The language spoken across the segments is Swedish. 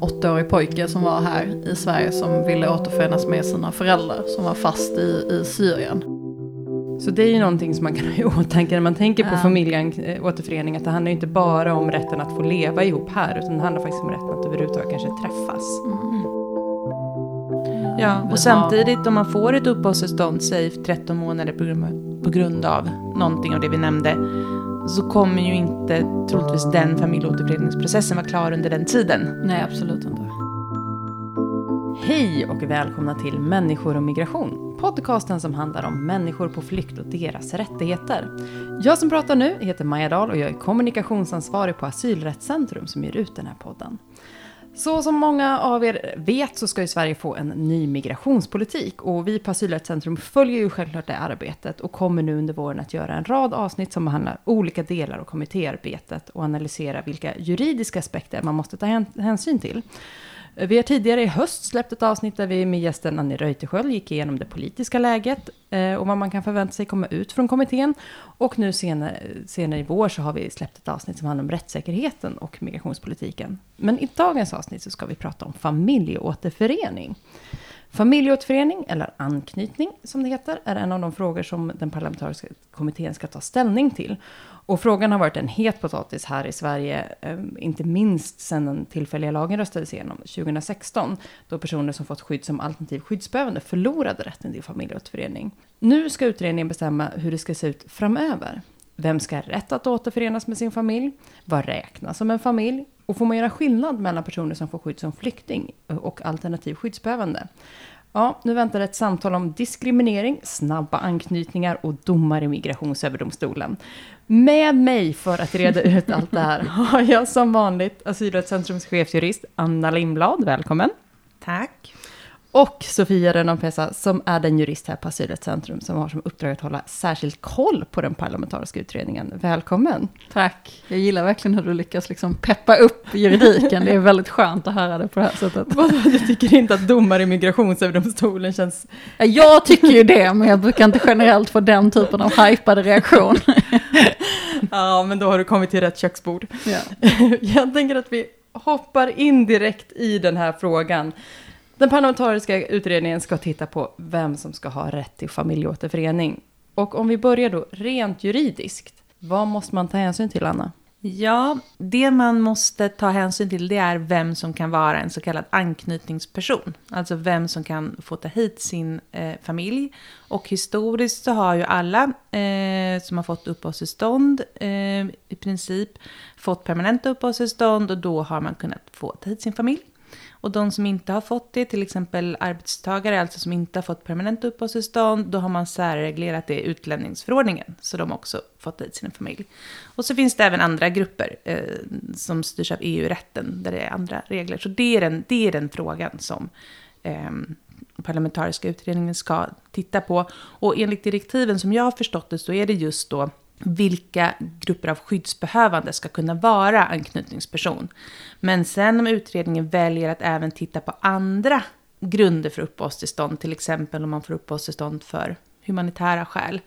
åttaårig pojke som var här i Sverige som ville återförenas med sina föräldrar som var fast i, i Syrien. Så det är ju någonting som man kan ha i åtanke när man tänker på Ja. familjeåterförening. Att det handlar ju inte bara om rätten att få leva ihop här. Utan det handlar faktiskt om rätten att överhuvudtaget kanske träffas. Ja, Vi har- och samtidigt om man får ett uppehållstillstånd, säg för 13 månader på grund, på grund av någonting av det vi nämnde, så kommer ju inte troligtvis den familjeåterföreningsprocessen vara klar under den tiden. Nej, absolut inte. Hej och välkomna till Människor och migration. Podcasten som handlar om människor på flykt och deras rättigheter. Jag som pratar nu heter Maja Dahl och jag är kommunikationsansvarig på Asylrättscentrum som ger ut den här podden. Så som många av er vet så ska ju Sverige få en ny migrationspolitik och vi på Asylrättscentrum följer ju självklart det arbetet och kommer nu under våren att göra en rad avsnitt som behandlar olika delar av kommittéarbetet och analysera vilka juridiska aspekter man måste ta hänsyn till. Vi har tidigare i höst släppt ett avsnitt där vi med gästen Annie Reuterskiöld gick igenom det politiska läget eh, och vad man kan förvänta sig komma ut från kommittén. Och nu senare, senare i vår så har vi släppt ett avsnitt som handlar om rättssäkerheten och migrationspolitiken. Men i dagens avsnitt så ska vi prata om familjeåterförening. Familjeåterförening, eller anknytning som det heter, är en av de frågor som den parlamentariska kommittén ska ta ställning till. Och frågan har varit en het potatis här i Sverige, eh, inte minst sedan den tillfälliga lagen röstades igenom 2016, då personer som fått skydd som alternativ skyddsbehövande förlorade rätten till familjeåterförening. Nu ska utredningen bestämma hur det ska se ut framöver. Vem ska ha rätt att återförenas med sin familj? Vad räknas som en familj? Och får man göra skillnad mellan personer som får skydd som flykting och alternativ skyddsbehövande? Ja, nu väntar ett samtal om diskriminering, snabba anknytningar och domar i Migrationsöverdomstolen. Med mig för att reda ut allt det här har jag som vanligt Asylrättscentrums chefsjurist Anna Lindblad, välkommen. Tack. Och Sofia Renan-Pesa som är den jurist här på Asylrättscentrum som har som uppdrag att hålla särskilt koll på den parlamentariska utredningen. Välkommen! Tack. Jag gillar verkligen hur du lyckas liksom peppa upp juridiken. Det är väldigt skönt att höra det på det här sättet. Du tycker inte att domar i Migrationsöverdomstolen känns... Ja, Jag tycker ju det, men jag brukar inte generellt få den typen av hypade reaktion. Ja, men då har du kommit till rätt köksbord. Ja. Jag tänker att vi hoppar in direkt i den här frågan. Den parlamentariska utredningen ska titta på vem som ska ha rätt till familjeåterförening. Och om vi börjar då rent juridiskt, vad måste man ta hänsyn till, Anna? Ja, det man måste ta hänsyn till det är vem som kan vara en så kallad anknytningsperson. Alltså vem som kan få ta hit sin eh, familj. Och historiskt så har ju alla eh, som har fått uppehållstillstånd eh, i princip fått permanenta uppehållstillstånd och då har man kunnat få ta hit sin familj. Och de som inte har fått det, till exempel arbetstagare, alltså som inte har fått permanent uppehållstillstånd, då har man särreglerat det i utlänningsförordningen, så de har också fått dit sin familj. Och så finns det även andra grupper eh, som styrs av EU-rätten, där det är andra regler. Så det är den, det är den frågan som eh, parlamentariska utredningen ska titta på. Och enligt direktiven som jag har förstått det så är det just då vilka grupper av skyddsbehövande ska kunna vara anknytningsperson. Men sen om utredningen väljer att även titta på andra grunder för uppehållstillstånd, till exempel om man får uppehållstillstånd för humanitära skäl.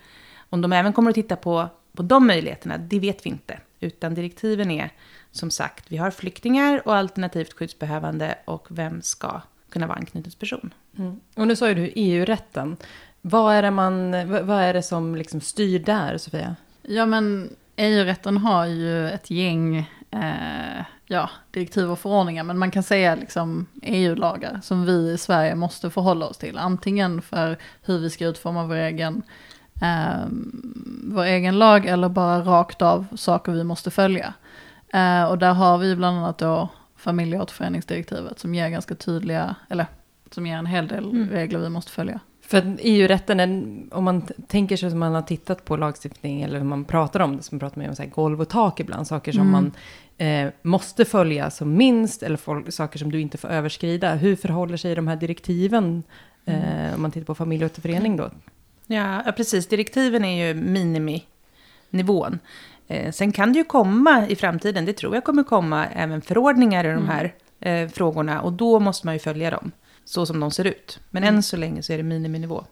Om de även kommer att titta på, på de möjligheterna, det vet vi inte. Utan direktiven är som sagt, vi har flyktingar och alternativt skyddsbehövande och vem ska kunna vara anknytningsperson. Mm. Och nu sa ju du EU-rätten. Vad är det, man, vad är det som liksom styr där, Sofia? Ja, men EU-rätten har ju ett gäng eh, ja, direktiv och förordningar, men man kan säga liksom EU-lagar som vi i Sverige måste förhålla oss till. Antingen för hur vi ska utforma vår egen, eh, vår egen lag eller bara rakt av saker vi måste följa. Eh, och där har vi bland annat då familjeåterföreningsdirektivet som ger ganska tydliga, eller som ger en hel del Mm. regler vi måste följa. För EU-rätten, om man tänker sig som man har tittat på lagstiftning, eller hur man pratar om det, som pratar man om så här golv och tak ibland, saker som Mm. man eh, måste följa som minst, eller fol- saker som du inte får överskrida. Hur förhåller sig de här direktiven, eh, om man tittar på familjeåterförening då? Ja, ja, precis. Direktiven är ju miniminivån. Eh, sen kan det ju komma i framtiden, det tror jag kommer komma även förordningar i de här eh, frågorna. Och då måste man ju följa dem, så som de ser ut. Men än så länge så är det miniminivå.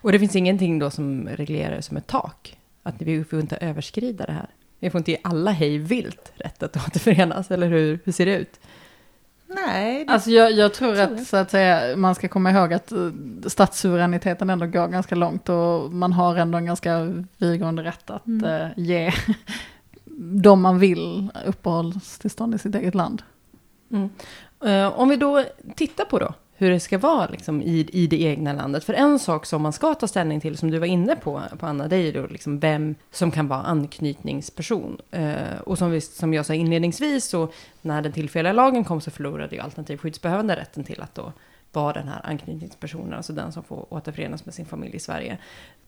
Och det finns ingenting då som reglerar det som ett tak? Att vi får inte överskrida det här? Vi får inte ge alla hej vilt rätt att återförenas, eller hur, hur ser det ut? Nej, det, Alltså jag, jag tror att, så att säga, man ska komma ihåg att eh, statssuveräniteten ändå går ganska långt och man har ändå en ganska vidgående rätt att Mm. eh, ge de man vill uppehållstillstånd i sitt eget land. Eh, om vi då tittar på då hur det ska vara liksom, i, i det egna landet. För en sak som man ska ta ställning till, som du var inne på, på Anna, det är ju då liksom vem som kan vara anknytningsperson. Eh, och som, vi, som jag sa inledningsvis, så när den tillfälliga lagen kom så förlorade ju alternativ skyddsbehövande rätten till att då vara den här anknytningspersonen, alltså den som får återförenas med sin familj i Sverige.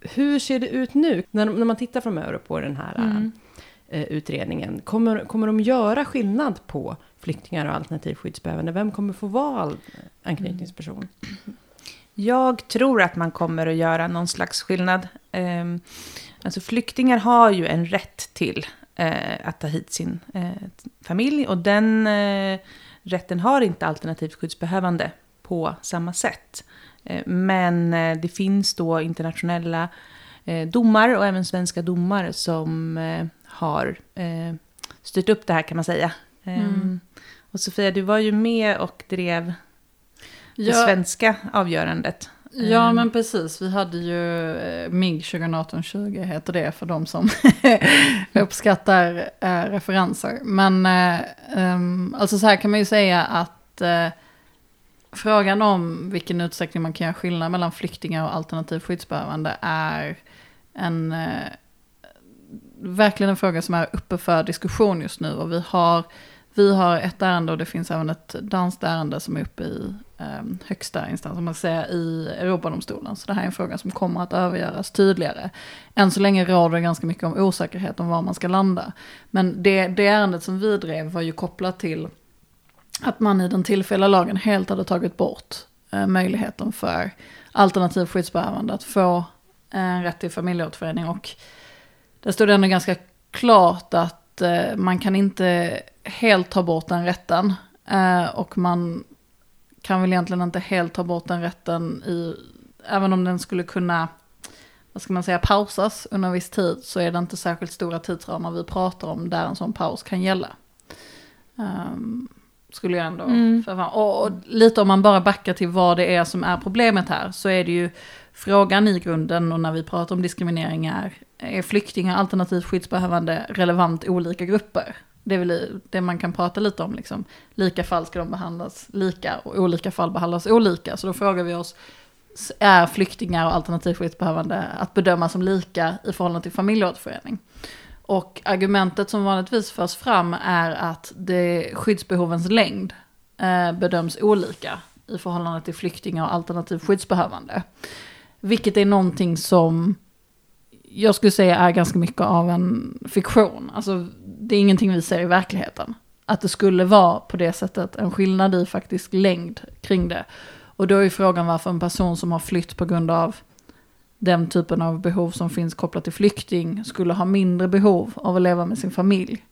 Hur ser det ut nu, när, när man tittar framöver på den här Mm. eh, utredningen? Kommer, kommer de göra skillnad på flyktingar och alternativ skyddsbehövande? Vem kommer få vara anknytningsperson? Jag tror att man kommer att göra någon slags skillnad. Ehm, Alltså flyktingar har ju en rätt till eh, att ta hit sin eh, familj och den eh, rätten har inte alternativt skyddsbehövande på samma sätt. Men det finns då internationella domar och även svenska domar som har styrt upp det här kan man säga. Ehm, Mm. Och Sofia, du var ju med och drev det Ja, svenska avgörandet. ja Mm. men precis, vi hade ju eh, MIG 2018-20 heter det för de som uppskattar eh, referenser. Men eh, ehm, alltså så här kan man ju säga att eh, frågan om vilken utsträckning man kan göra skillnad mellan flyktingar och alternativ skyddsbehövande är en eh, verkligen en fråga som är uppe för diskussion just nu. Och vi har, vi har ett ärende och det finns även ett danskt ärende som är uppe i eh, högsta instans, om man säger, i Europadomstolen. Så det här är en fråga som kommer att övergöras tydligare. Än så länge råder det ganska mycket om osäkerhet om var man ska landa. Men det, det ärendet som vi drev var ju kopplat till att man i den tillfälliga lagen helt hade tagit bort eh, möjligheten för alternativ skyddsbehövande att få en rätt till familjeåterförening. Och det stod ändå ganska klart att eh, man kan inte helt ta bort den rätten. Eh, och man kan väl egentligen inte helt ta bort den rätten i, även om den skulle kunna, vad ska man säga, pausas under en viss tid så är det inte särskilt stora tidsramar vi pratar om där en sån paus kan gälla. Ehm, skulle jag ändå Mm. Och, och lite om man bara backar till vad det är som är problemet här så är det ju frågan i grunden och när vi pratar om diskriminering är, är flyktingar alternativt skyddsbehövande relevant olika grupper? Det är väl det man kan prata lite om, liksom. lika fall ska de behandlas lika och olika fall behandlas olika. Så då frågar vi oss, är flyktingar och alternativt skyddsbehövande att bedöma som lika i förhållande till familjeåterförening? Och argumentet som vanligtvis förs fram är att det, skyddsbehovens längd eh, bedöms olika i förhållande till flyktingar och alternativt skyddsbehövande. Vilket är någonting som jag skulle säga är ganska mycket av en fiktion. Alltså det är ingenting vi ser i verkligheten. Att det skulle vara på det sättet en skillnad i faktisk längd kring det. Och då är frågan varför en person som har flytt på grund av den typen av behov som finns kopplat till flykting skulle ha mindre behov av att leva med sin familj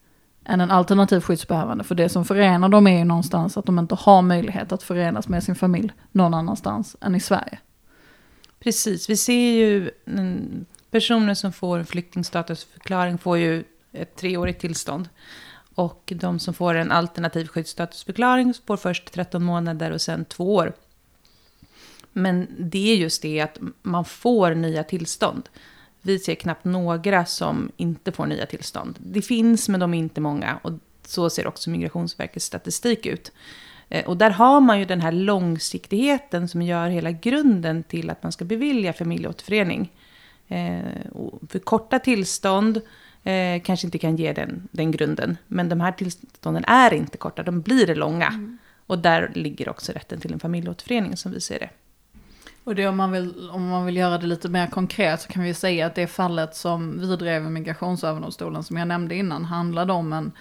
än en alternativ skyddsbehövande. För det som förenar dem är ju någonstans att de inte har möjlighet att förenas med sin familj någon annanstans än i Sverige. Precis, vi ser ju personer som får flyktingstatusförklaring får ju ett treårigt tillstånd. Och de som får en alternativ skyddsstatusförklaring får först 13 månader och sen två år. Men det är just det att man får nya tillstånd. Vi ser knappt några som inte får nya tillstånd. Det finns, men de är inte många. Och så ser också Migrationsverkets statistik ut. Eh, och där har man ju den här långsiktigheten som gör hela grunden till att man ska bevilja familjeåterförening. Eh, och för korta tillstånd eh, kanske inte kan ge den, den grunden. Men de här tillstånden är inte korta, de blir långa. Och där ligger också rätten till en familjeåterförening som vi ser det. Och det om man, vill, om man vill göra det lite mer konkret så kan vi säga att det fallet som vi drev i Migrationsöverdomstolen som jag nämnde innan handlade om en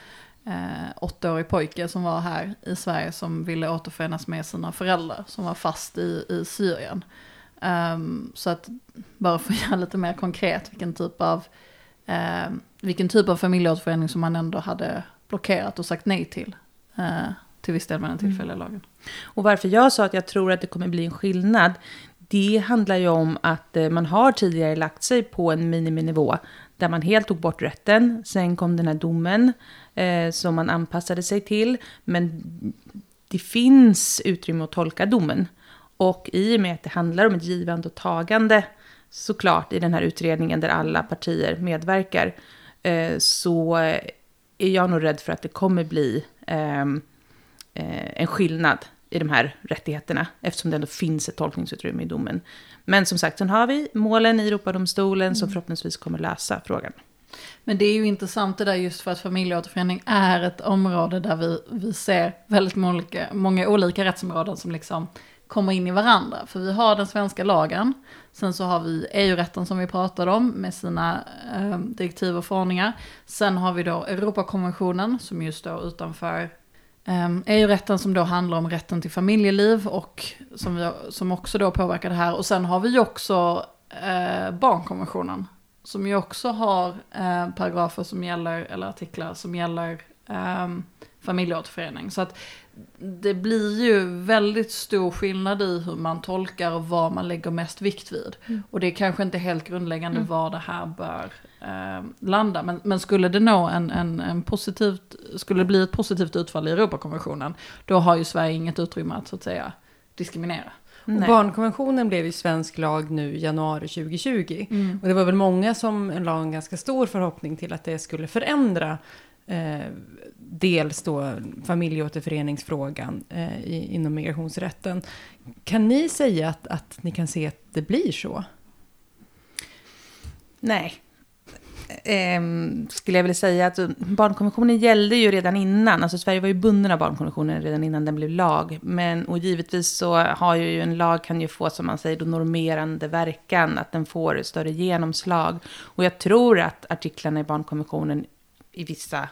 eh, åttaårig pojke som var här i Sverige som ville återförenas med sina föräldrar som var fast i, i Syrien. Ehm, så att bara för att göra lite mer konkret vilken typ av ehm, vilken typ av familjeåterförening som man ändå hade blockerat och sagt nej till. eh, till viss del med den tillfälliga lagen. Och varför jag sa att jag tror att det kommer bli en skillnad, det handlar ju om att eh, man har tidigare lagt sig på en miniminivå där man helt tog bort rätten. Sen kom den här domen eh, som man anpassade sig till. Men det finns utrymme att tolka domen. Och i och med att det handlar om ett givande och tagande, såklart i den här utredningen där alla partier medverkar, eh, så är jag nog rädd för att det kommer bli ehm, eh, en skillnad i de här rättigheterna, eftersom det ändå finns ett tolkningsutrymme i domen. Men som sagt, sen har vi målen i Europadomstolen mm. som förhoppningsvis kommer lösa frågan. Men det är ju intressant det där just för att familjeåterförening är ett område där vi, vi ser väldigt många, många olika rättsområden som liksom kommer in i varandra. För vi har den svenska lagen, sen så har vi EU-rätten som vi pratade om med sina eh, direktiv och förordningar. Sen har vi då Europakonventionen som just står utanför eh, EU-rätten som då handlar om rätten till familjeliv och som, vi, som också då påverkar det här. Och sen har vi ju också eh, barnkonventionen som ju också har eh, paragrafer som gäller, eller artiklar som gäller eh, familjeåterförening. Så att det blir ju väldigt stor skillnad i hur man tolkar och vad man lägger mest vikt vid. Mm. Och det är kanske inte helt grundläggande mm. var det här bör eh, landa. Men, men, skulle det nå en, en, en positivt, skulle det bli ett positivt utfall i Europakonventionen, då har ju Sverige inget utrymme att så att säga diskriminera. Och barnkonventionen blev ju svensk lag nu i januari 2020. Mm. Och det var väl många som la en ganska stor förhoppning till att det skulle förändra eh, dels då familjeåterföreningsfrågan eh, i, inom migrationsrätten. Kan ni säga att, att ni kan se att det blir så? Nej, eh, skulle jag vilja säga att barnkonventionen gällde ju redan innan. Alltså Sverige var ju bunden av barnkonventionen redan innan den blev lag. Men och givetvis så har ju en lag kan ju få, som man säger, då normerande verkan. Att den får större genomslag. Och jag tror att artiklarna i barnkonventionen i vissa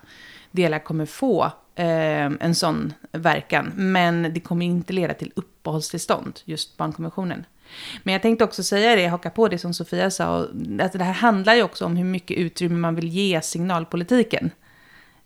delar kommer få eh, en sån verkan. Men det kommer inte leda till uppehållstillstånd, just barnkonventionen. Men jag tänkte också säga det, haka på det som Sofia sa, att alltså, det här handlar ju också om hur mycket utrymme man vill ge signalpolitiken.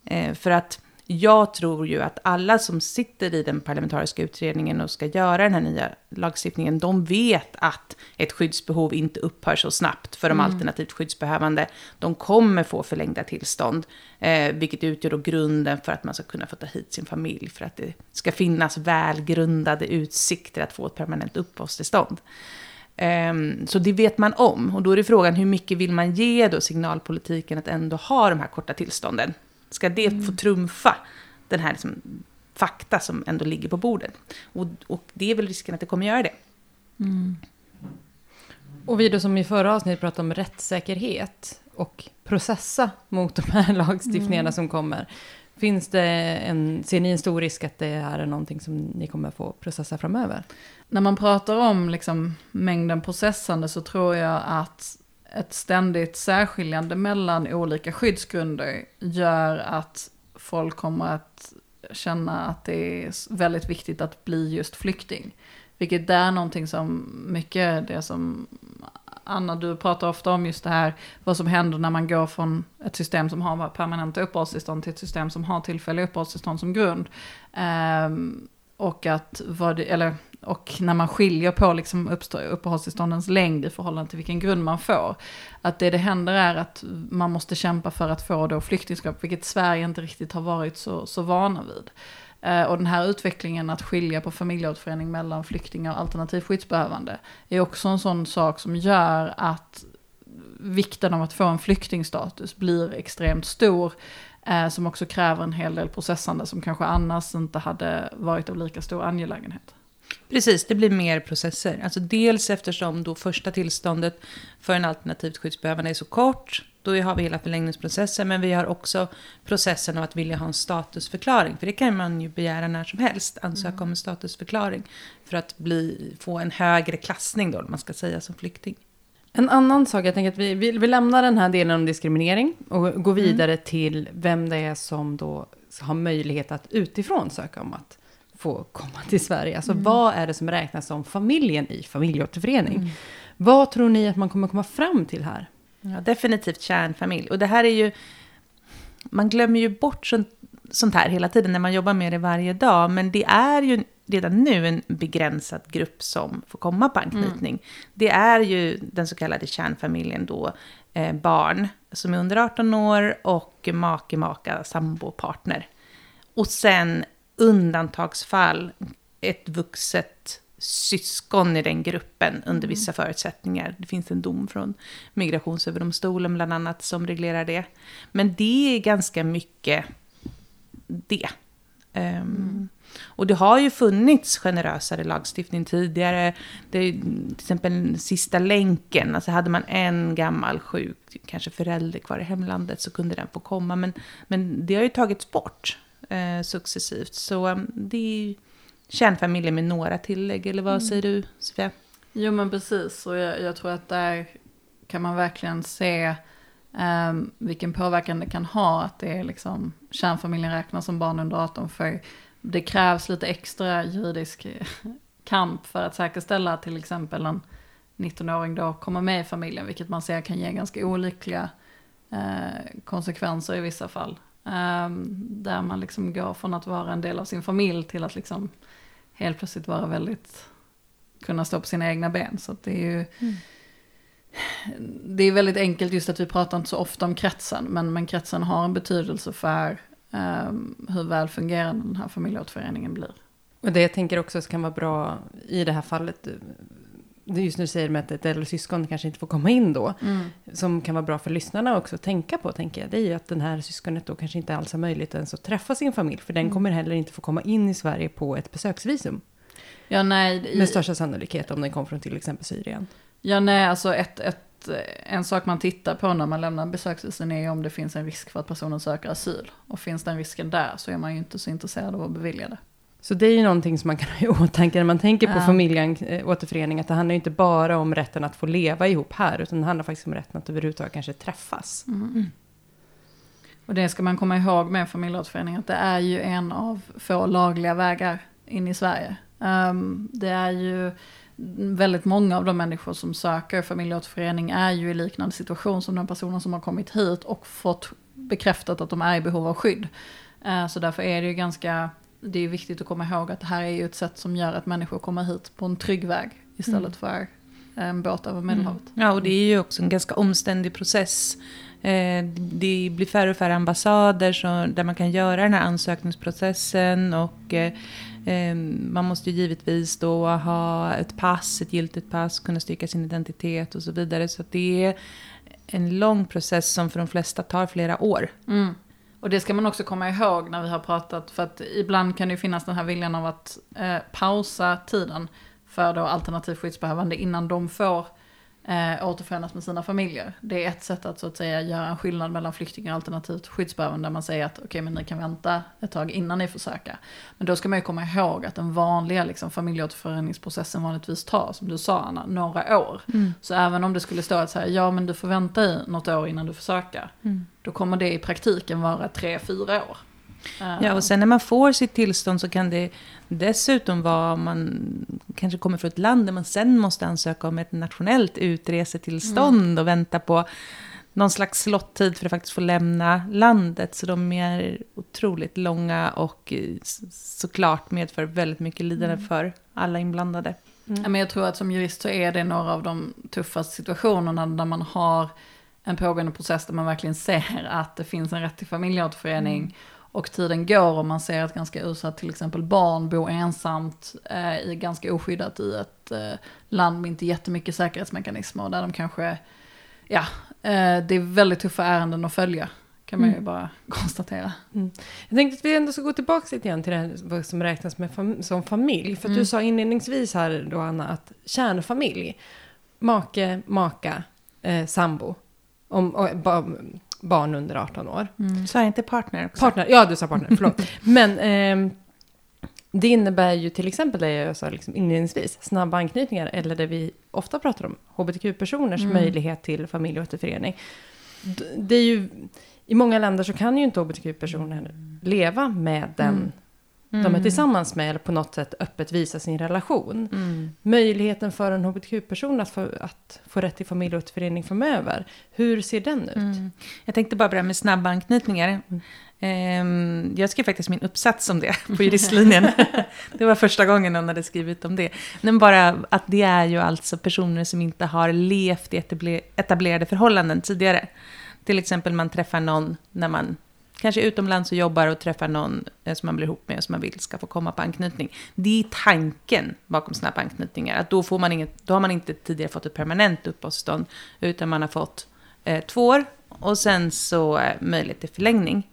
Eh, för att jag tror ju att alla som sitter i den parlamentariska utredningen och ska göra den här nya lagstiftningen, de vet att ett skyddsbehov inte upphör så snabbt för de mm. alternativt skyddsbehövande. De kommer få förlängda tillstånd, eh, vilket utgör då grunden för att man ska kunna få ta hit sin familj, för att det ska finnas välgrundade utsikter att få ett permanent uppehållstillstånd. Um, så det vet man om. Och då är det frågan hur mycket vill man ge då signalpolitiken att ändå ha de här korta tillstånden? Ska det mm. få trumfa den här liksom, fakta som ändå ligger på bordet? Och, och det är väl risken att det kommer göra det. Mm. Och vi då som i förra avsnittet pratade om rättssäkerhet och processa mot de här lagstiftningarna mm. som kommer. Finns det en, ser ni en stor risk att det här är någonting som ni kommer få processa framöver? När man pratar om liksom mängden processande så tror jag att ett ständigt särskiljande mellan olika skyddsgrunder gör att folk kommer att känna att det är väldigt viktigt att bli just flykting. Vilket är någonting som mycket det som Anna, du pratar ofta om just det här, vad som händer när man går från ett system som har permanenta uppehållstillstånd till ett system som har tillfälliga uppehållstillstånd som grund. Um, och att vad det, eller och när man skiljer på liksom uppehållstillståndens längd i förhållande till vilken grund man får. Att det det händer är att man måste kämpa för att få då flyktingskap, vilket Sverige inte riktigt har varit så, så vana vid. Eh, och den här utvecklingen att skilja på familjeåterförening mellan flyktingar och alternativt skyddsbehövande är också en sån sak som gör att vikten av att få en flyktingstatus blir extremt stor. Eh, som också kräver en hel del processande som kanske annars inte hade varit av lika stor angelägenhet. Precis, det blir mer processer. Alltså dels eftersom då första tillståndet för en alternativt skyddsbehövande är så kort. Då har vi hela förlängningsprocessen, men vi har också processen av att vilja ha en statusförklaring. För det kan man ju begära när som helst, ansöka mm. om en statusförklaring. För att bli, få en högre klassning då, man ska säga, som flykting. En annan sak, jag tänker att vi, vi, vi lämnar den här delen om diskriminering och går mm. vidare mm. till vem det är som då har möjlighet att utifrån söka om att få komma till Sverige. Alltså mm. vad är det som räknas som familjen i familjeåterförening? Mm. Vad tror ni att man kommer komma fram till här? Ja, definitivt kärnfamilj. Och det här är ju... Man glömmer ju bort sånt, sånt här hela tiden när man jobbar med det varje dag. Men det är ju redan nu en begränsad grupp som får komma på anknytning. Mm. Det är ju den så kallade kärnfamiljen då, eh, barn som är under 18 år och make, maka, sambo, partner. Och sen undantagsfall ett vuxet syskon i den gruppen under vissa förutsättningar. Det finns en dom från Migrationsöverdomstolen bland annat som reglerar det. Men det är ganska mycket det. Um, och det har ju funnits generösare lagstiftning tidigare. Det är, till exempel sista länken, alltså hade man en gammal sjuk, kanske förälder kvar i hemlandet så kunde den få komma. Men, men det har ju tagits bort eh, successivt. Så um, det är ju kärnfamiljer med några tillägg, eller vad mm. säger du Sofia? Jo men precis, och jag, jag tror att där kan man verkligen se um, vilken påverkan det kan ha att det är liksom kärnfamiljen räknas som barn under 18 för det krävs lite extra juridisk kamp för att säkerställa att till exempel en 19-åring då kommer med i familjen, vilket man ser kan ge ganska olyckliga eh, konsekvenser i vissa fall. Um, där man liksom går från att vara en del av sin familj till att liksom helt plötsligt vara väldigt, kunna stå på sina egna ben. Så det är ju, mm. det är väldigt enkelt just att vi pratar inte så ofta om kretsen, men, men kretsen har en betydelse för um, hur väl fungerande den här familjeåterföreningen blir. Och det jag tänker också kan vara bra i det här fallet, just när du säger med att ett äldre syskon kanske inte får komma in då, mm. som kan vara bra för lyssnarna också att tänka på, tänker jag, det är ju att den här syskonet då kanske inte alls har möjlighet ens att träffa sin familj, för den mm. kommer heller inte få komma in i Sverige på ett besöksvisum. Ja, nej. Med största sannolikhet om den kommer från till exempel Syrien. Ja, nej, alltså ett, ett, en sak man tittar på när man lämnar besöksvisum är om det finns en risk för att personen söker asyl. Och finns den risken där så är man ju inte så intresserad av att bevilja det. Så det är ju någonting som man kan ha i åtanke när man tänker på ja. familjeåterförening. Att det handlar ju inte bara om rätten att få leva ihop här. Utan det handlar faktiskt om rätten att överhuvudtaget kanske träffas. Mm. mm. Och det ska man komma ihåg med familjeåterförening. Att det är ju en av få lagliga vägar in i Sverige. Um, det är ju väldigt många av de människor som söker familjeåterförening är ju i liknande situation som den personen som har kommit hit och fått bekräftat att de är i behov av skydd. Uh, så därför är det ju ganska det är viktigt att komma ihåg att det här är ju ett sätt som gör att människor kommer hit på en trygg väg istället mm. för en båt över Medelhavet. Mm. Ja, och det är ju också en ganska omständig process. Eh, det blir färre och färre ambassader så, där man kan göra den här ansökningsprocessen och eh, eh, man måste ju givetvis då ha ett pass, ett giltigt pass, kunna styrka sin identitet och så vidare. Så det är en lång process som för de flesta tar flera år. Mm. Och det ska man också komma ihåg när vi har pratat, för att ibland kan det ju finnas den här viljan av att eh, pausa tiden för då alternativt skyddsbehövande innan de får eh, återförenas med sina familjer. Det är ett sätt att så att säga göra en skillnad mellan flyktingar alternativt skyddsbehövande. Där man säger att okej okay, men ni kan vänta ett tag innan ni får söka. Men då ska man ju komma ihåg att den vanliga liksom, familjeåterföreningsprocessen vanligtvis tar, som du sa Anna, några år. Mm. Så även om det skulle stå att så här, ja men du får vänta i något år innan du får söka. Mm. Då kommer det i praktiken vara tre, fyra år. Ja, och sen när man får sitt tillstånd så kan det dessutom vara, om man kanske kommer från ett land där man sen måste ansöka om ett nationellt utresetillstånd mm. och vänta på någon slags slottid för att faktiskt få lämna landet. Så de är otroligt långa och såklart medför väldigt mycket lidande mm. för alla inblandade. Mm. Men jag tror att som jurist så är det några av de tuffaste situationerna där man har en pågående process där man verkligen ser att det finns en rätt till familjeåterförening. Mm. Och tiden går och man ser ett ganska utsatt till exempel barn bo ensamt, eh, i ganska oskyddat i ett eh, land med inte jättemycket säkerhetsmekanismer. Där de kanske, ja, eh, det är väldigt tuffa ärenden att följa. Kan man ju mm. bara konstatera. Mm. Jag tänkte att vi ändå ska gå tillbaka lite grann till det här som räknas med fam som familj. För mm. du sa inledningsvis här då Anna att kärnfamilj, make, maka, eh, sambo, om, och, ba, barn under 18 år. Mm. Sa jag inte partner också? Partner, ja du sa partner, förlåt. Men eh, det innebär ju till exempel det jag sa liksom inledningsvis, snabba anknytningar, eller det vi ofta pratar om, hbtq-personers mm. möjlighet till familjeåterförening. Det är ju, i många länder så kan ju inte hbtq-personer leva med den mm mm. de är tillsammans med eller på något sätt öppet visa sin relation. Mm. Möjligheten för en hbtq-person att få, att få rätt till familjeåterförening framöver, hur ser den ut? Mm. Jag tänkte bara börja med snabba anknytningar. Um, jag skrev faktiskt min uppsats om det på juristlinjen. det var första gången någon hade skrivit om det. Men bara att det är ju alltså personer som inte har levt i etablerade förhållanden tidigare. Till exempel man träffar någon när man kanske utomlands och jobbar och träffar någon eh, som man blir ihop med och som man vill ska få komma på anknytning. Det är tanken bakom snabba anknytningar. Att då, får man inget, då har man inte tidigare fått ett permanent uppehållstillstånd utan man har fått eh, två år och sen så eh, möjlighet till förlängning.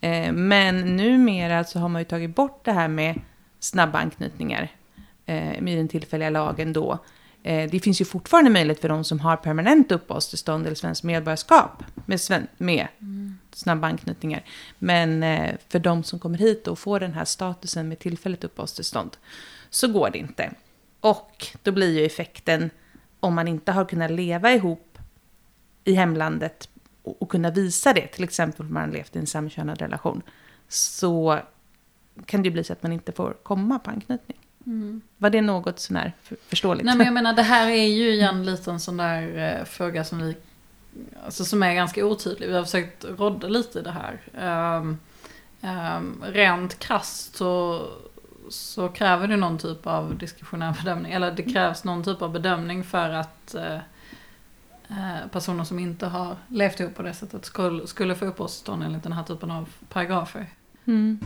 Eh, men numera så har man ju tagit bort det här med snabba anknytningar eh, med den tillfälliga lagen då. Eh, det finns ju fortfarande möjlighet för de som har permanent uppehållstillstånd eller svenskt medborgarskap med, sven- med mm. snabba anknytningar. Men eh, för de som kommer hit och får den här statusen med tillfälligt uppehållstillstånd så går det inte. Och då blir ju effekten, om man inte har kunnat leva ihop i hemlandet och, och kunna visa det, till exempel om man har levt i en samkönad relation, så kan det ju bli så att man inte får komma på anknytning. Mm. Var det något sånär för, förståeligt? Nej men jag menar det här är ju igen en liten sån där eh, fråga som vi, alltså som är ganska otydlig. Vi har försökt rodda lite i det här. Um, um, rent krasst så, så kräver det någon typ av diskretionär bedömning. Eller det krävs någon typ av bedömning för att uh, personer som inte har levt ihop på det sättet skulle, skulle få uppehållstillstånd enligt den här typen av paragrafer. Mm.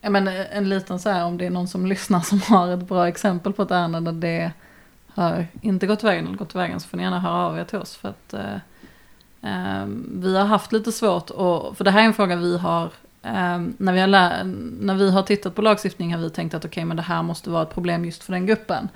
Ja, men eh, en liten så här, om det är någon som lyssnar som har ett bra exempel på ett ärende där det har inte gått vägen eller gått vägen så får ni gärna höra av er till oss. För att eh, eh, vi har haft lite svårt, och, för det här är en fråga vi har, när, vi har när vi har tittat på lagstiftning har vi tänkt att okej okay, men det här måste vara ett problem just för den gruppen.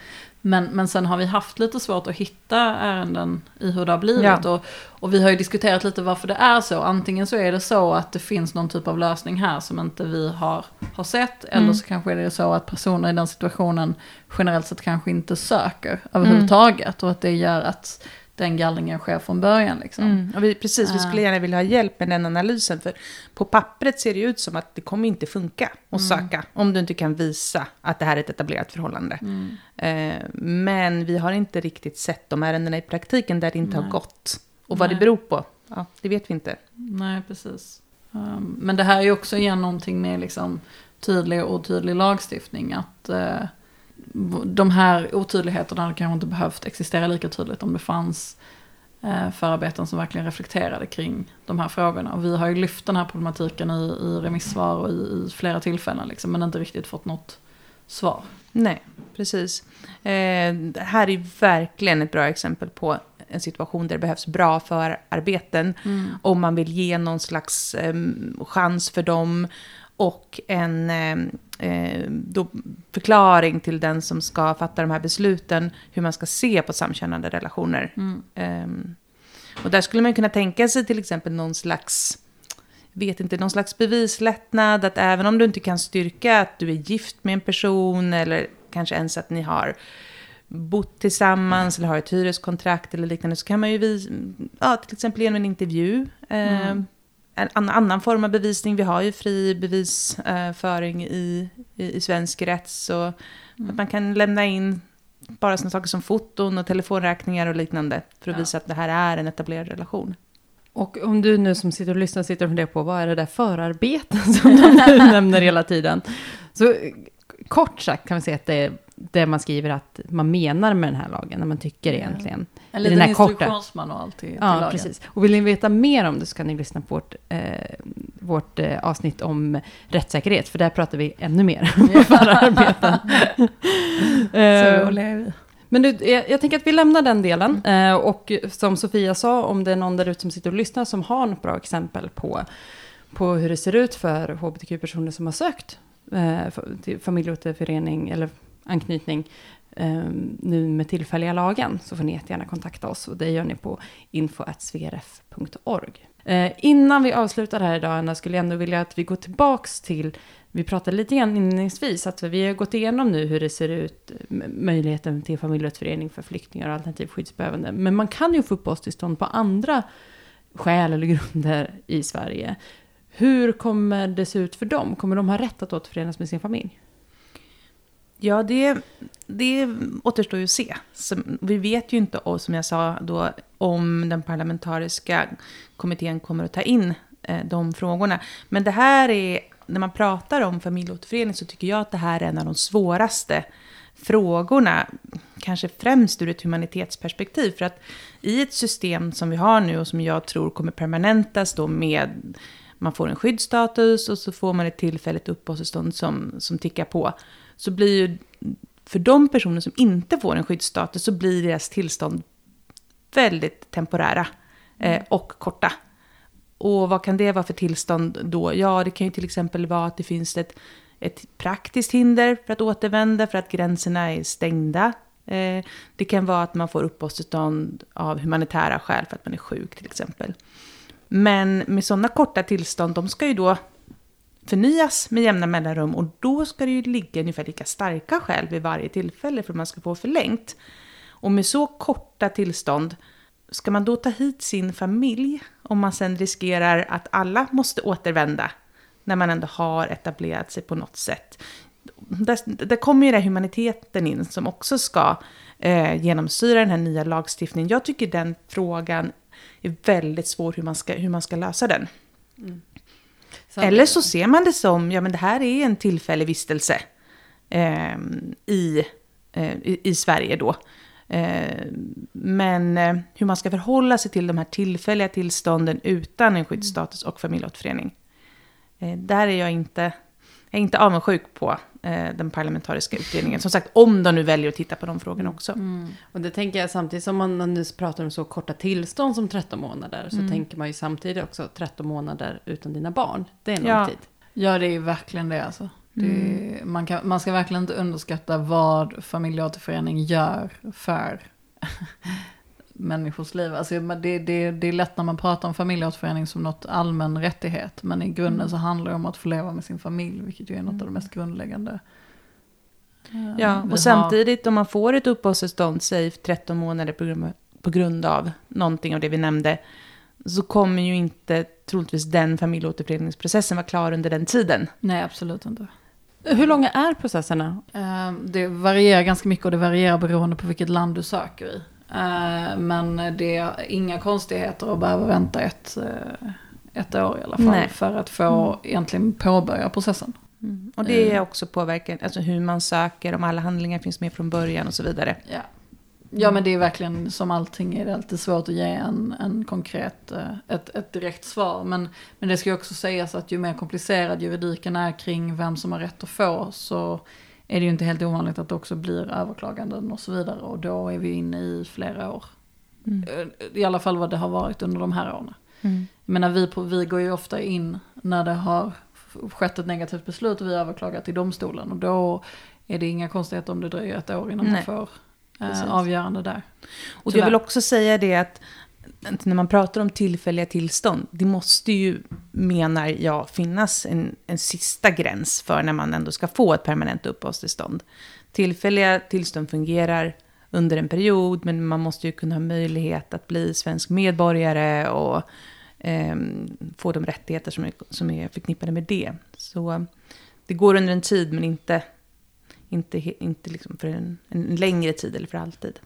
Men, men sen har vi haft lite svårt att hitta ärenden i hur det har blivit. Ja. Och, och vi har ju diskuterat lite varför det är så. Antingen så är det så att det finns någon typ av lösning här som inte vi har, har sett. Mm. Eller så kanske är det så att personer i den situationen generellt sett kanske inte söker överhuvudtaget. Mm. Och att det gör att den gallringen sker från början. Liksom. Mm. Och vi, precis, vi skulle gärna vilja ha hjälp med den analysen. För på pappret ser det ut som att det kommer inte funka att mm. söka. Om du inte kan visa att det här är ett etablerat förhållande. Mm. Eh, men vi har inte riktigt sett de ärendena i praktiken där det inte Nej. har gått. Och vad Nej. det beror på, ja, det vet vi inte. Nej, precis. Um, men det här är också igen någonting med liksom tydlig och otydlig lagstiftning. Att uh, de här otydligheterna hade kanske inte behövt existera lika tydligt om det fanns uh, förarbeten som verkligen reflekterade kring de här frågorna. Och vi har ju lyft den här problematiken i, i remissvar och i, i flera tillfällen, liksom, men inte riktigt fått något svar. Nej, precis. Eh, det här är verkligen ett bra exempel på en situation där det behövs bra förarbeten. Mm. Om man vill ge någon slags eh, chans för dem. Och en eh, då, förklaring till den som ska fatta de här besluten. Hur man ska se på samkönade relationer. Mm. Eh, och där skulle man kunna tänka sig till exempel någon slags vet inte, någon slags bevislättnad. Att även om du inte kan styrka att du är gift med en person eller kanske ens att ni har bott tillsammans eller har ett hyreskontrakt eller liknande så kan man ju visa, ja, till exempel genom en intervju. Eh, mm. En annan form av bevisning. Vi har ju fri bevisföring i, i, i svensk rätt. Så mm. att man kan lämna in bara sådana saker som foton och telefonräkningar och liknande. För att ja. visa att det här är en etablerad relation. Och om du nu som sitter och lyssnar sitter och funderar på vad är det där förarbeten som de nu nämner hela tiden. Så kort sagt kan vi säga att det är det man skriver att man menar med den här lagen, när man tycker egentligen. En liten instruktionsmanual till, till ja, lagen. precis. Och vill ni veta mer om det så kan ni lyssna på vårt, eh, vårt eh, avsnitt om rättssäkerhet, för där pratar vi ännu mer om förarbeten. eh, men du, jag, jag, tänker att vi lämnar den delen. Mm. Eh, och som Sofia sa, om det är någon där ute som sitter och lyssnar som har något bra exempel på, på hur det ser ut för hbtq-personer som har sökt eh, familjeåterförening eller anknytning eh, nu med tillfälliga lagen så får ni jättegärna kontakta oss och det gör ni på info.svrf.org. Eh, innan vi avslutar här idag Anna, skulle jag ändå vilja att vi går tillbaks till vi pratade lite grann inledningsvis att vi har gått igenom nu hur det ser ut, möjligheten till familjeåterförening för flyktingar och alternativt skyddsbehövande. Men man kan ju få uppehållstillstånd på andra skäl eller grunder i Sverige. Hur kommer det se ut för dem? Kommer de ha rätt att återförenas med sin familj? Ja, det, det återstår ju att se. Vi vet ju inte, som jag sa då, om den parlamentariska kommittén kommer att ta in eh, de frågorna. Men det här är när man pratar om familjeåterförening så tycker jag att det här är en av de svåraste frågorna, kanske främst ur ett humanitetsperspektiv. För att i ett system som vi har nu och som jag tror kommer permanentas då med man får en skyddsstatus och så får man ett tillfälligt uppehållstillstånd som, som tickar på. Så blir ju, för de personer som inte får en skyddsstatus så blir deras tillstånd väldigt temporära eh, och korta. Och vad kan det vara för tillstånd då? Ja, det kan ju till exempel vara att det finns ett, ett praktiskt hinder för att återvända, för att gränserna är stängda. Eh, det kan vara att man får uppehållstillstånd av humanitära skäl, för att man är sjuk till exempel. Men med sådana korta tillstånd, de ska ju då förnyas med jämna mellanrum och då ska det ju ligga ungefär lika starka skäl vid varje tillfälle för att man ska få förlängt. Och med så korta tillstånd, ska man då ta hit sin familj om man sen riskerar att alla måste återvända när man ändå har etablerat sig på något sätt? Där, där kommer ju den humaniteten in som också ska eh, genomsyra den här nya lagstiftningen. Jag tycker den frågan är väldigt svår hur man ska, hur man ska lösa den. Mm. Eller så ser man det som, ja men det här är en tillfällig vistelse eh, i, eh, i, i, Sverige då. Eh, men eh, hur man ska förhålla sig till de här tillfälliga tillstånden utan en skyddsstatus och familjeåterförening. Eh, där är jag inte, jag är inte avundsjuk på eh, den parlamentariska utredningen. Som sagt, om de nu väljer att titta på de frågorna mm. också. Mm. Och det tänker jag samtidigt som man nu pratar om så korta tillstånd som 13 månader. Så mm. tänker man ju samtidigt också 13 månader utan dina barn. Det är en lång ja. tid. Ja, det är verkligen det alltså. Det, mm. man, kan, man ska verkligen inte underskatta vad familjeåterförening gör för människors liv. Alltså det, det, det är lätt när man pratar om familjeåterförening som något allmän rättighet. Men i grunden mm. så handlar det om att få leva med sin familj, vilket ju är något mm. av det mest grundläggande. Ja, och samtidigt om man får ett uppehållstillstånd, säg 13 månader på grund, på grund av någonting av det vi nämnde, så kommer ju inte troligtvis den familjeåterföreningsprocessen vara klar under den tiden. Nej, absolut inte. Hur långa är processerna? Ehm, det varierar ganska mycket och det varierar beroende på vilket land du söker i. Eh, men det är inga konstigheter att behöva vänta ett, eh, ett år i alla fall. Nej. För att få mm. egentligen påbörja processen. Mm. Och det är eh. också påverkan, alltså hur man söker, om alla handlingar finns med från början och så vidare. Ja, ja men det är verkligen som allting är det alltid svårt att ge en, en konkret, ett, ett direkt svar. Men, men det ska ju också sägas att ju mer komplicerad juridiken är kring vem som har rätt att få så är det ju inte helt ovanligt att det också blir överklaganden och så vidare. Och då är vi inne i flera år. Mm. I alla fall vad det har varit under de här åren. Mm. Men vi, på, vi går ju ofta in när det har skett ett negativt beslut och vi överklagar till domstolen. Och då är det inga konstigheter om det dröjer ett år innan Nej. man får eh, avgörande där. Och jag vill också säga det att när man pratar om tillfälliga tillstånd, det måste ju, menar jag, finnas en, en sista gräns för när man ändå ska få ett permanent uppehållstillstånd. Tillfälliga tillstånd fungerar under en period, men man måste ju kunna ha möjlighet att bli svensk medborgare och eh, få de rättigheter som är, som är förknippade med det. Så det går under en tid, men inte, inte, inte liksom för en, en längre tid eller för alltid.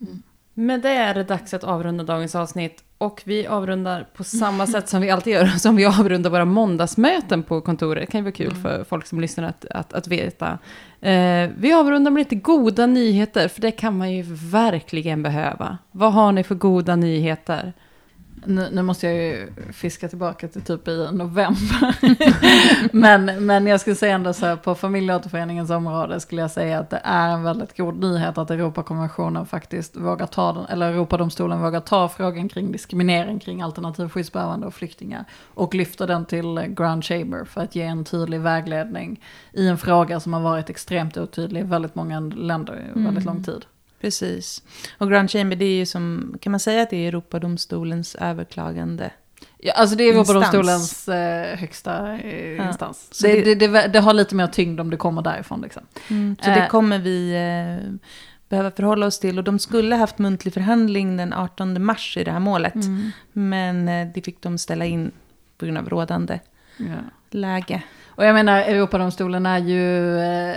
Mm. Med det är det dags att avrunda dagens avsnitt. Och vi avrundar på samma sätt som vi alltid gör, som vi avrundar våra måndagsmöten på kontoret. Det kan ju vara kul mm. för folk som lyssnar att, att, att veta. Eh, vi avrundar med lite goda nyheter, för det kan man ju verkligen behöva. Vad har ni för goda nyheter? Nu, nu, måste jag ju fiska tillbaka till typ i november. men, men jag skulle säga ändå så här, på familjeåterföreningens område skulle jag säga att det är en väldigt god nyhet att Europakonventionen faktiskt vågar ta den, eller Europadomstolen vågar ta frågan kring diskriminering kring alternativ skyddsbehövande och flyktingar och lyfter den till Grand Chamber för att ge en tydlig vägledning i en fråga som har varit extremt otydlig i väldigt många länder i väldigt mm. lång tid. Precis. Och Grand Chamber, det är ju som, kan man säga att det är Europadomstolens överklagande Ja, alltså det är Europadomstolens eh, högsta eh, ja. instans. Det, det, det, det, har lite mer tyngd om det kommer därifrån. Liksom. Mm, så eh. det kommer vi eh, behöva förhålla oss till. Och de skulle haft muntlig förhandling den 18 mars i det här målet. Mm. Men eh, det fick de ställa in på grund av rådande ja. läge. Och jag menar, Europadomstolen är ju eh,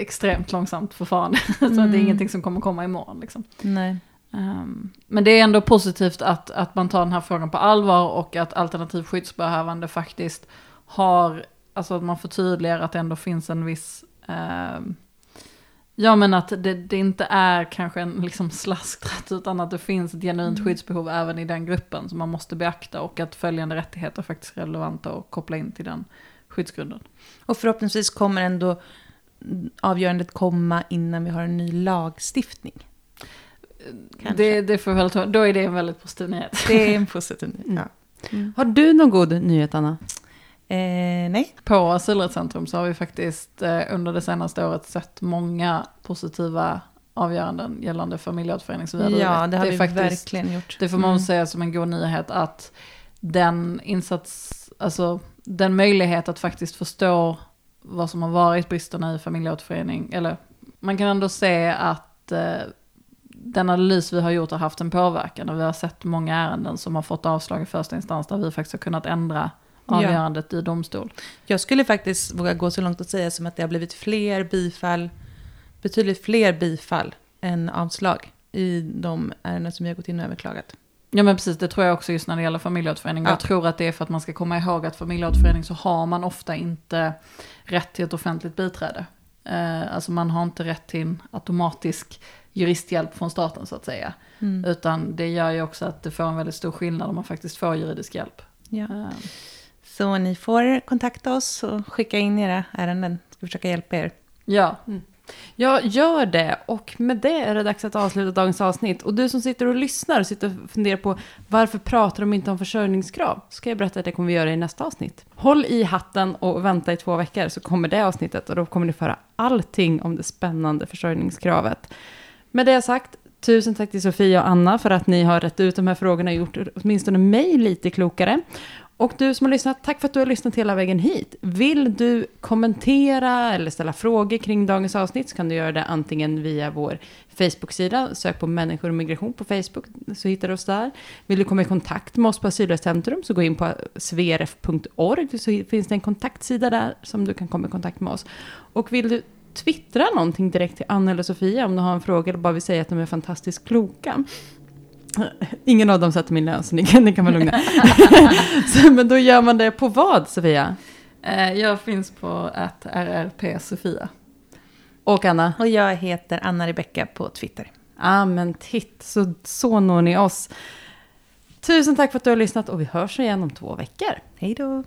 extremt långsamt förfarande. Mm. så det är mm. ingenting som kommer komma imorgon. Liksom. Nej. Um, men det är ändå positivt att, att man tar den här frågan på allvar och att alternativ skyddsbehövande faktiskt har, alltså att man förtydligar att det ändå finns en viss, um, Ja men att det, det inte är kanske en liksom slasktratt utan att det finns ett genuint skyddsbehov även i den gruppen som man måste beakta och att följande rättigheter faktiskt är relevanta och koppla in till den skyddsgrunden. Och förhoppningsvis kommer ändå avgörandet komma innan vi har en ny lagstiftning. Kanske. Det, det får väl ta, då är det en väldigt positiv nyhet. Det är en positiv nyhet. Mm. Ja. Har du någon god nyhet, Anna? Eh, nej. På Asylrättscentrum så har vi faktiskt eh, under det senaste året sett många positiva avgöranden gällande familjeåterförening. Ja, det har är vi faktiskt, verkligen gjort. Det får man Mm. säga som en god nyhet att den insats, alltså den möjlighet att faktiskt förstå vad som har varit bristerna i familjeåterförening, eller man kan ändå se att eh, den analys vi har gjort har haft en påverkan och vi har sett många ärenden som har fått avslag i första instans där vi faktiskt har kunnat ändra Ja. avgörandet i domstol. Jag skulle faktiskt våga gå så långt att säga som att det har blivit fler bifall, betydligt fler bifall än avslag i de ärenden som har gått in och överklagat. Ja men precis, det tror jag också just när det gäller familjeåterförening. Ja. Jag tror att det är för att man ska komma ihåg att familjeåterförening så har man ofta inte rätt till ett offentligt biträde. Eh, alltså man har inte rätt till en automatisk juristhjälp från staten så att säga. Mm. Utan det gör ju också att det får en väldigt stor skillnad om man faktiskt får juridisk hjälp. Ja. Eh, Så ni får kontakta oss och skicka in era ärenden. Ska försöka hjälpa er. ja, jag gör det och med det är det dags att avsluta dagens avsnitt. Och du som sitter och lyssnar och sitter och funderar på varför pratar de inte om försörjningskrav? Ska jag berätta att det kommer vi göra i nästa avsnitt. Håll i hatten och vänta i två veckor så kommer det avsnittet och då kommer ni få höra allting om det spännande försörjningskravet. Med det sagt, tusen tack till Sofia och Anna för att ni har rätt ut de här frågorna och gjort åtminstone mig lite klokare. Och du som har lyssnat, tack för att du har lyssnat hela vägen hit. Vill du kommentera eller ställa frågor kring dagens avsnitt så kan du göra det antingen via vår Facebook-sida, sök på människor och migration på Facebook så hittar du oss där. Vill du komma i kontakt med oss på Asylrättscentrum så gå in på sverf.org så finns det en kontaktsida där som du kan komma i kontakt med oss. Och vill du twittra någonting direkt till Anna eller Sofia om du har en fråga eller bara vill säga att de är fantastiskt kloka. Ingen av dem sätter min lön så ni kan, ni kan vara lugna. så, men då gör man det på vad Sofia? eh, jag finns på att RRP Sofia. Och Anna? Och jag heter Anna Rebecka på Twitter. Ja ah, men titt, så, så når ni oss. Tusen tack för att du har lyssnat och vi hörs igen om två veckor. Hej då!